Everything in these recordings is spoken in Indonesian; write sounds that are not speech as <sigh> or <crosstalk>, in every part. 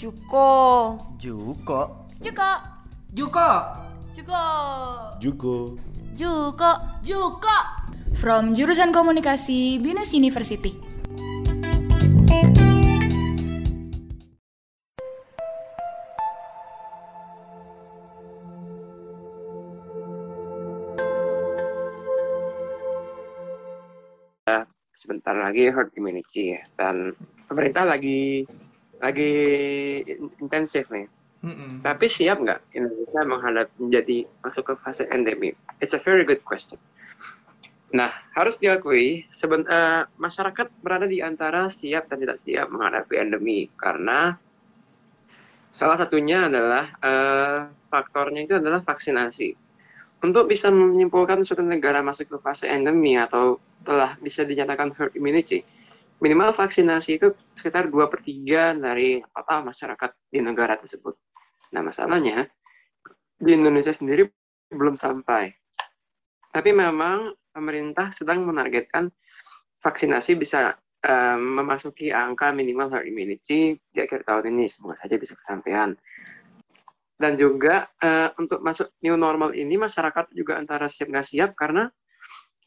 Juko. Juko. Juko. Juko. Juko. Juko. Juko. Juko. From jurusan komunikasi Binus University. sebentar lagi herd immunity ya dan pemerintah lagi lagi intensif nih. Mm-mm. Tapi siap nggak Indonesia menghadapi menjadi masuk ke fase endemi? It's a very good question. Nah, harus diakui seben, eh, masyarakat berada di antara siap dan tidak siap menghadapi endemi karena salah satunya adalah eh, faktornya itu adalah vaksinasi. Untuk bisa menyimpulkan suatu negara masuk ke fase endemi atau telah bisa dinyatakan herd immunity, minimal vaksinasi itu sekitar 2 per 3 dari total masyarakat di negara tersebut. Nah, masalahnya di Indonesia sendiri belum sampai. Tapi memang pemerintah sedang menargetkan vaksinasi bisa eh, memasuki angka minimal herd immunity di akhir tahun ini. Semoga saja bisa kesampaian. Dan juga eh, untuk masuk new normal ini masyarakat juga antara siap nggak siap karena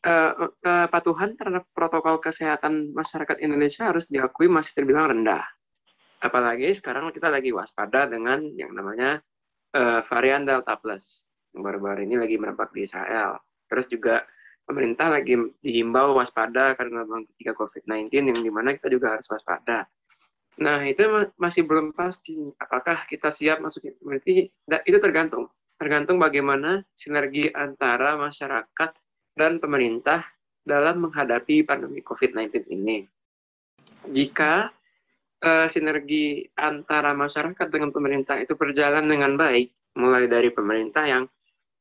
eh, kepatuhan terhadap protokol kesehatan masyarakat Indonesia harus diakui masih terbilang rendah. Apalagi sekarang kita lagi waspada dengan yang namanya eh, varian Delta Plus. Yang baru-baru ini lagi merebak di Israel. Terus juga pemerintah lagi dihimbau waspada karena gelombang ketiga COVID-19 yang di mana kita juga harus waspada. Nah, itu ma- masih belum pasti apakah kita siap masuk immunity. Da- Itu tergantung. Tergantung bagaimana sinergi antara masyarakat dan pemerintah dalam menghadapi pandemi COVID-19 ini. Jika eh, sinergi antara masyarakat dengan pemerintah itu berjalan dengan baik, mulai dari pemerintah yang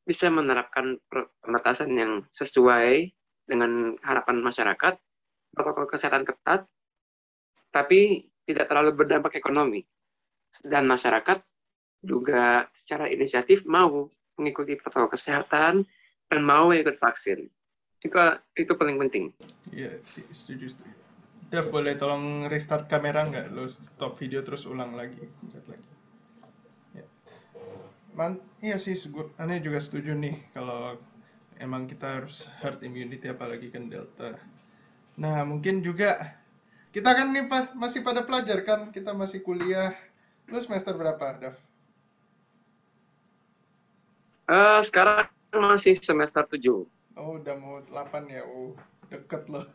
bisa menerapkan pembatasan yang sesuai dengan harapan masyarakat, protokol kesehatan ketat, tapi tidak terlalu berdampak ekonomi. Dan masyarakat juga secara inisiatif mau mengikuti protokol kesehatan dan mau ikut vaksin. Itu itu paling penting. Iya, sih, setuju, setuju. Dev, boleh tolong restart kamera nggak? Lo stop video terus ulang lagi. Pencet lagi. Ya. Man, iya sih, aneh juga setuju nih kalau emang kita harus herd immunity apalagi kan Delta. Nah, mungkin juga kita kan nih pa- masih pada pelajar kan, kita masih kuliah. Lu semester berapa, Dev? Eh, sekarang masih semester 7. Oh, udah mau 8 ya. Oh, deket loh.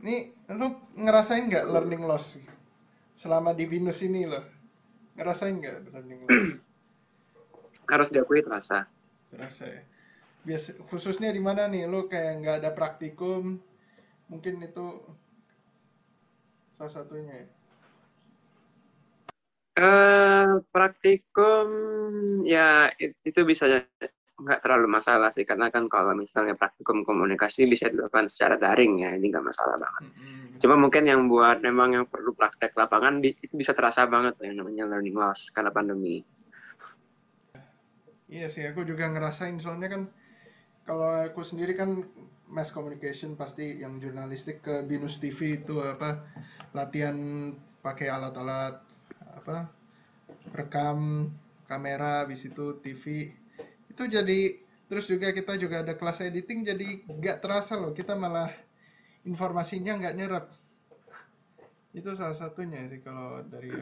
Ini lu ngerasain nggak learning loss selama di Venus ini loh? Ngerasain nggak learning loss? <clears throat> Harus diakui terasa. Terasa ya. Biasa khususnya di mana nih? Lu kayak nggak ada praktikum, mungkin itu salah satunya ya. Eh, praktikum ya it- itu bisa nggak terlalu masalah sih karena kan kalau misalnya praktikum komunikasi bisa dilakukan secara daring ya ini nggak masalah banget. Cuma mungkin yang buat memang yang perlu praktek lapangan di- itu bisa terasa banget yang namanya learning loss karena pandemi. Iya sih, aku juga ngerasain soalnya kan kalau aku sendiri kan mass communication pasti yang jurnalistik ke Binus TV itu apa latihan pakai alat-alat apa rekam kamera habis itu TV itu jadi terus juga kita juga ada kelas editing jadi nggak terasa loh kita malah informasinya nggak nyerap itu salah satunya sih kalau dari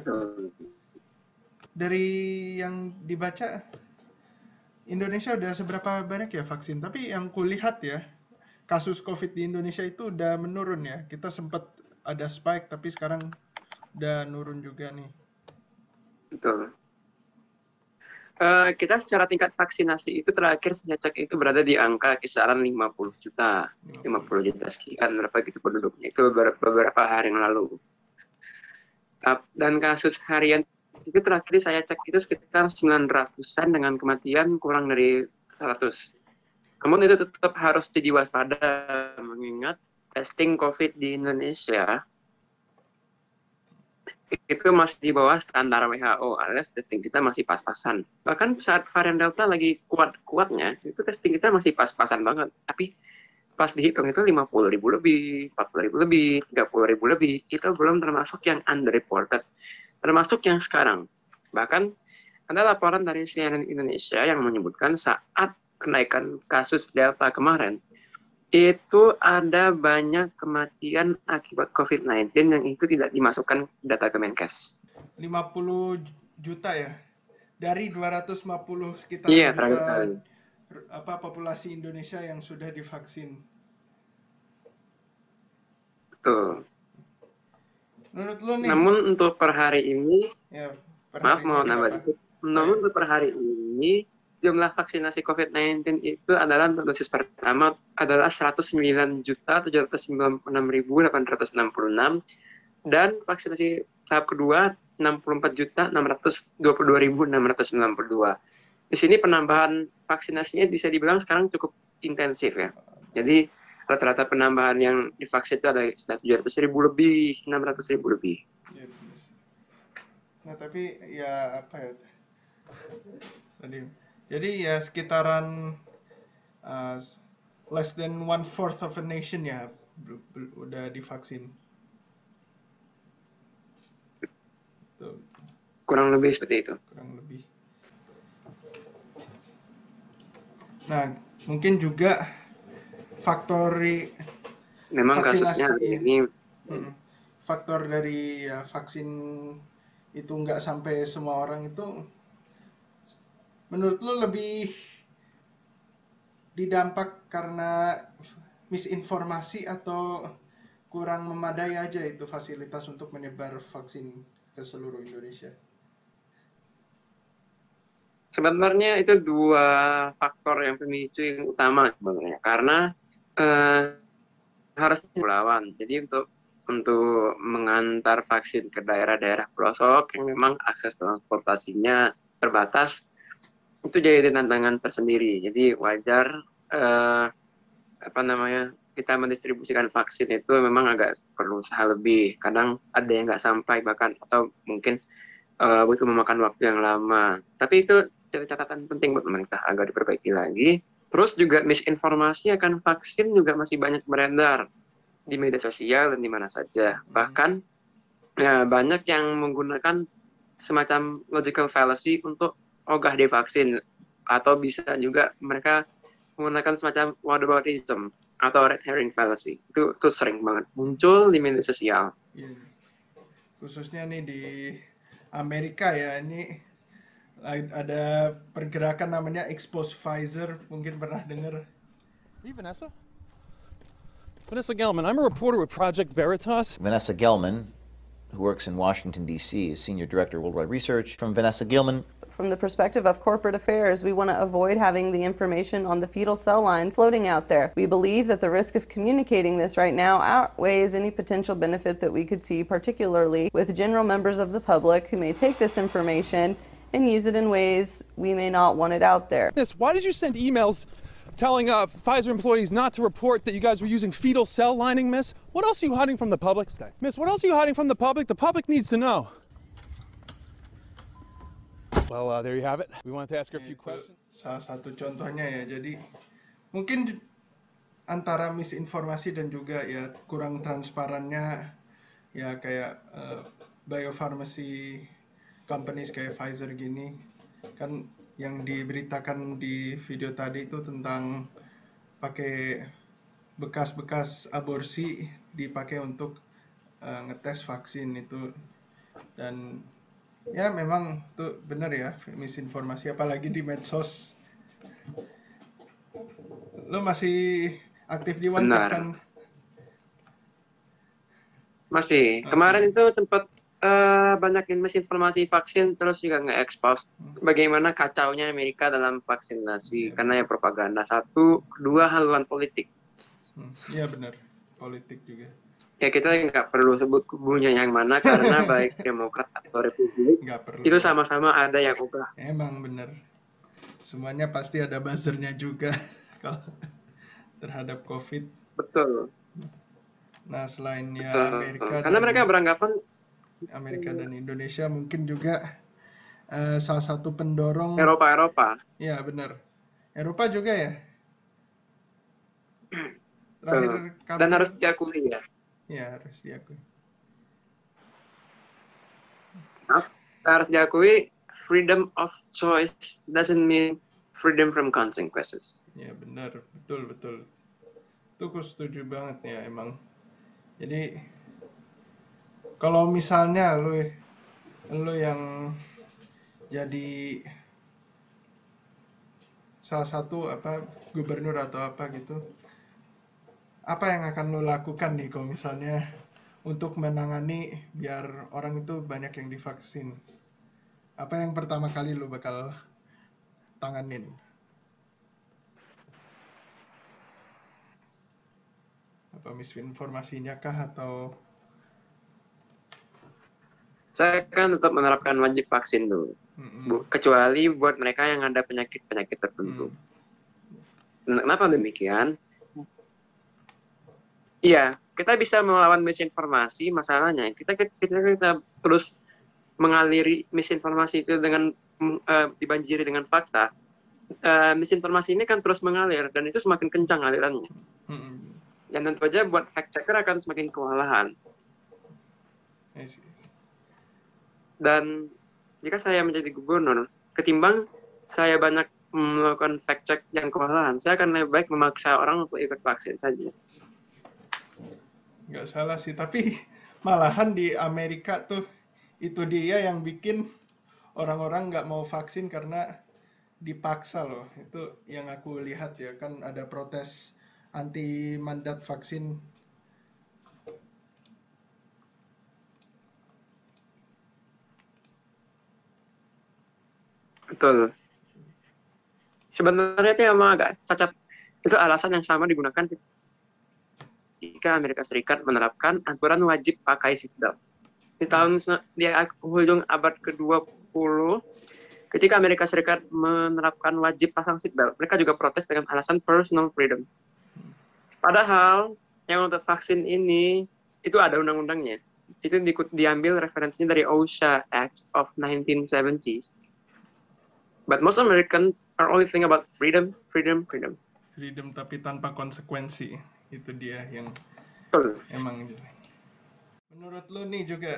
dari yang dibaca Indonesia udah seberapa banyak ya vaksin? Tapi yang kulihat ya, kasus COVID di Indonesia itu udah menurun ya. Kita sempat ada spike, tapi sekarang udah nurun juga nih. Betul. Eh, kita secara tingkat vaksinasi itu terakhir saya cek itu berada di angka kisaran 50 juta. 50 juta sekian berapa gitu penduduknya. Itu beberapa, beberapa hari yang lalu. Dan kasus harian itu terakhir saya cek itu sekitar 900-an dengan kematian kurang dari 100 namun itu tetap harus jadi waspada mengingat testing COVID di Indonesia itu masih di bawah standar WHO alias testing kita masih pas-pasan bahkan saat varian Delta lagi kuat-kuatnya itu testing kita masih pas-pasan banget tapi pas dihitung itu 50 ribu lebih, 40 ribu lebih, 30 ribu lebih, itu belum termasuk yang underreported. termasuk yang sekarang. Bahkan ada laporan dari CNN Indonesia yang menyebutkan saat kenaikan kasus Delta kemarin, itu ada banyak kematian akibat COVID-19 yang itu tidak dimasukkan data Kemenkes. 50 juta ya? Dari 250 sekitar Iya, juta apa populasi Indonesia yang sudah divaksin. Betul. Menurut lu nih, Namun untuk per hari ini, ya, per maaf hari mau ini nambah sedikit. Namun untuk per hari ini, jumlah vaksinasi COVID-19 itu adalah untuk dosis pertama adalah 109.796.866 dan vaksinasi tahap kedua 64.622.692. Di sini penambahan vaksinasinya bisa dibilang sekarang cukup intensif ya. Jadi rata-rata penambahan yang divaksin itu ada sudah 700 ribu lebih, 600 ribu lebih. Iya. Nah, tapi ya apa ya? Tadi, jadi ya sekitaran uh, less than one fourth of a nation ya udah divaksin. Tuh, Kurang lebih seperti itu. kurang lebih. Nah, mungkin juga faktori Memang kasusnya ini faktor dari ya, vaksin itu nggak sampai semua orang itu menurut lo lebih didampak karena misinformasi atau kurang memadai aja itu fasilitas untuk menyebar vaksin ke seluruh Indonesia. sebenarnya itu dua faktor yang pemicu yang utama sebenarnya karena eh, harus melawan. Jadi untuk untuk mengantar vaksin ke daerah-daerah pelosok yang memang akses transportasinya terbatas itu jadi tantangan tersendiri. Jadi wajar eh, apa namanya kita mendistribusikan vaksin itu memang agak perlu usaha lebih. Kadang ada yang nggak sampai bahkan atau mungkin eh, butuh memakan waktu yang lama. Tapi itu jadi catatan penting buat pemerintah agar diperbaiki lagi. Terus juga misinformasi akan vaksin juga masih banyak beredar di media sosial dan di mana saja. Bahkan ya, banyak yang menggunakan semacam logical fallacy untuk ogah divaksin atau bisa juga mereka menggunakan semacam whataboutism atau red herring fallacy. Itu itu sering banget muncul di media sosial. Iya. Khususnya nih di Amerika ya, ini ada pergerakan namanya Expose Pfizer, mungkin pernah dengar. You Vanessa? Vanessa Gelman, I'm a reporter with Project Veritas. Vanessa Gelman, who works in Washington, D.C., is Senior Director of Worldwide Research. From Vanessa Gilman, From the perspective of corporate affairs, we want to avoid having the information on the fetal cell lines floating out there. We believe that the risk of communicating this right now outweighs any potential benefit that we could see, particularly with general members of the public who may take this information and use it in ways we may not want it out there. Miss, why did you send emails telling uh, Pfizer employees not to report that you guys were using fetal cell lining, Miss? What else are you hiding from the public? Miss, what else are you hiding from the public? The public needs to know. Well, uh, there you have it. We wanted to ask her a few questions. salah satu contohnya ya. Jadi mungkin antara misinformasi dan juga ya kurang transparannya ya kayak eh, biopharmacy companies kayak Pfizer gini kan yang diberitakan di video tadi itu tentang pakai bekas-bekas aborsi dipakai untuk eh, ngetes vaksin itu dan ya memang tuh benar ya misinformasi apalagi di medsos lo masih aktif di WhatsApp kan Masih. Kemarin itu sempat eh, banyak misinformasi vaksin terus juga nge-expose bagaimana kacaunya Amerika dalam vaksinasi Iya. karena ya propaganda. Satu, kedua haluan politik. Hmm, iya benar politik juga Ya kita nggak perlu sebut kubunya yang mana <laughs> karena baik Demokrat atau Republik perlu itu sama-sama ada yang ubah. emang benar semuanya pasti ada buzzernya juga <laughs> kalau terhadap COVID Betul. nah selain ya betul. Amerika Karena dan- mereka beranggapan Amerika dan Indonesia mungkin juga eh, salah satu pendorong Eropa-Eropa. ya benar Eropa juga ya terakhir Betul. kabar- Dan harus diakui ya. Ya harus diakui harus diakui freedom of choice doesn't mean freedom from consequences. Ya benar, betul betul. Itu aku setuju banget ya emang. Jadi kalau misalnya lu lu yang jadi salah satu apa gubernur atau apa gitu, apa yang akan lu lakukan nih kalau misalnya untuk menangani biar orang itu banyak yang divaksin? Apa yang pertama kali lu bakal tanganin? Apa misinformasinya kah atau Saya kan tetap menerapkan wajib vaksin dulu. Mm-mm. Bu, kecuali buat mereka yang ada penyakit-penyakit tertentu. Hmm. Kenapa demikian? Iya, kita bisa melawan misinformasi. Masalahnya kita kita, kita terus mengaliri misinformasi itu dengan eh, dibanjiri dengan fakta. Eh, misinformasi ini kan terus mengalir dan itu semakin kencang alirannya. Mm-mm. Dan tentu saja buat fact checker akan semakin kewalahan. Dan jika saya menjadi gubernur, ketimbang saya banyak melakukan fact check yang kewalahan, saya akan lebih baik memaksa orang untuk ikut vaksin saja. Nggak salah sih tapi <laughs> malahan di Amerika tuh itu dia yang bikin orang-orang nggak mau vaksin karena dipaksa loh itu yang aku lihat ya kan ada protes anti mandat vaksin Betul. Sebenarnya itu emang agak cacat. Itu alasan yang sama digunakan ketika Amerika Serikat menerapkan aturan wajib pakai seatbelt. Di tahun di ujung abad ke-20, ketika Amerika Serikat menerapkan wajib pasang seatbelt, mereka juga protes dengan alasan personal freedom. Padahal yang untuk vaksin ini itu ada undang-undangnya. Itu diikut diambil referensinya dari OSHA Act of 1970s. But most Americans are only thinking about freedom, freedom, freedom. freedom tapi tanpa konsekuensi itu dia yang emang menurut lu nih juga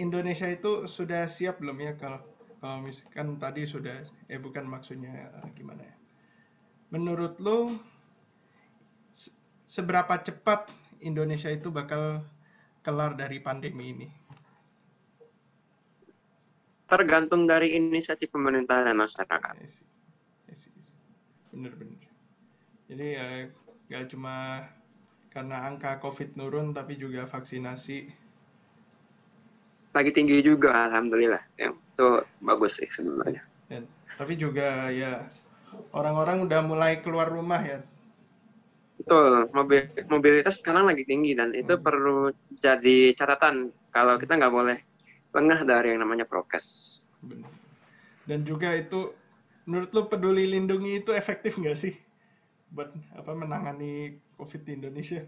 Indonesia itu sudah siap belum ya kalau kalau misalkan tadi sudah eh bukan maksudnya eh, gimana ya? Menurut lu se- seberapa cepat Indonesia itu bakal kelar dari pandemi ini? Tergantung dari inisiatif pemerintah dan masyarakat. Bener-bener jadi ya gak cuma karena angka COVID nurun tapi juga vaksinasi Lagi tinggi juga, alhamdulillah. Ya, itu bagus sih sebenarnya. Dan tapi juga ya orang-orang udah mulai keluar rumah ya. Betul, mobil, mobilitas sekarang lagi tinggi dan itu perlu jadi catatan kalau kita nggak boleh lengah dari yang namanya prokes. Dan juga itu menurut lu peduli lindungi itu efektif nggak sih buat apa menangani COVID di Indonesia?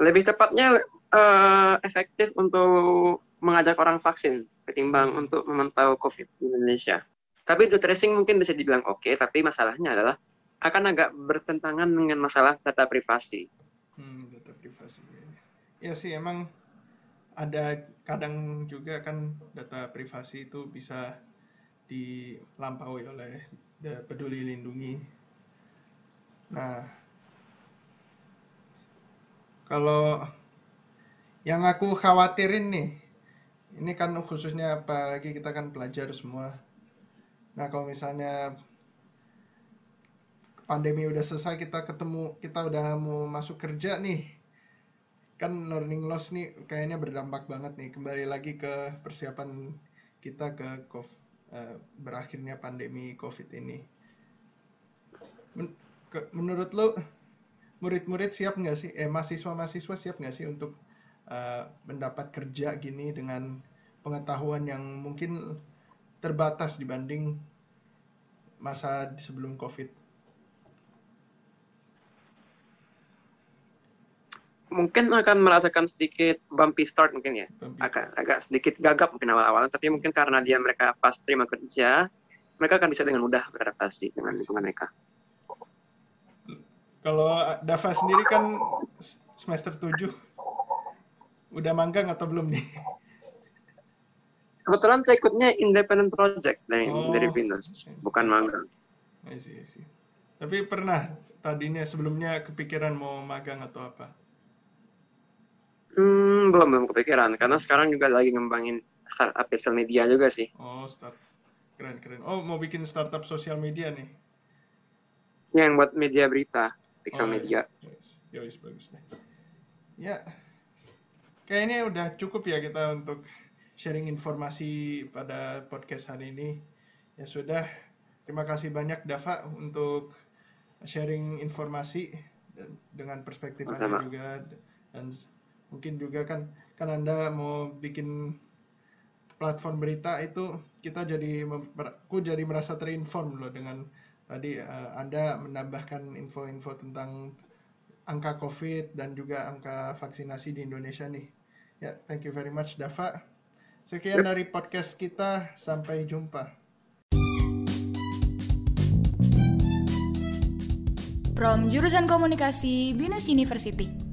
Lebih tepatnya eh, efektif untuk mengajak orang vaksin ketimbang untuk memantau COVID di Indonesia. Tapi untuk tracing mungkin bisa dibilang oke, tapi masalahnya adalah akan agak bertentangan dengan masalah data privasi. Hmm, data privasi. Ya sih emang ada kadang juga kan data privasi itu bisa dilampaui oleh peduli lindungi. Nah, kalau yang aku khawatirin nih, ini kan khususnya apalagi kita kan pelajar semua. Nah, kalau misalnya pandemi udah selesai kita ketemu kita udah mau masuk kerja nih kan learning loss nih kayaknya berdampak banget nih kembali lagi ke persiapan kita ke kov- eh, berakhirnya pandemi covid ini menurut lo murid-murid siap nggak sih eh mahasiswa-mahasiswa siap nggak sih untuk eh, mendapat kerja gini dengan pengetahuan yang mungkin terbatas dibanding masa sebelum covid Mungkin akan merasakan sedikit bumpy start mungkin ya. Bumpy Agak, agak sedikit gagap mungkin awal-awal, tapi mungkin karena dia mereka pas terima kerja, mereka akan bisa dengan mudah beradaptasi dengan lingkungan mereka. Kalau Dava sendiri kan semester 7 udah manggang atau belum nih? kebetulan saya ikutnya independent project dari Oh. dari Binus, bukan magang. I see, I see. Tapi pernah tadinya sebelumnya kepikiran mau magang atau apa? Hmm, belum belum kepikiran karena sekarang juga lagi ngembangin startup pixel media juga sih. Oh, start. Keren, keren. Oh, mau bikin startup sosial media nih. Yang buat media berita, pixel Oh, media. Yes, yes, bagus deh. Ya, kayaknya udah cukup ya kita untuk sharing informasi pada podcast hari ini. Ya sudah, terima kasih banyak Dava untuk sharing informasi dengan perspektif Anda juga dan mungkin juga kan kan Anda mau bikin platform berita itu kita jadi aku jadi merasa terinform loh dengan tadi eh, Anda menambahkan info-info tentang angka COVID dan juga angka vaksinasi di Indonesia nih. Ya, thank you very much Dava. Sekian dari podcast kita, sampai jumpa. From jurusan komunikasi Binus University.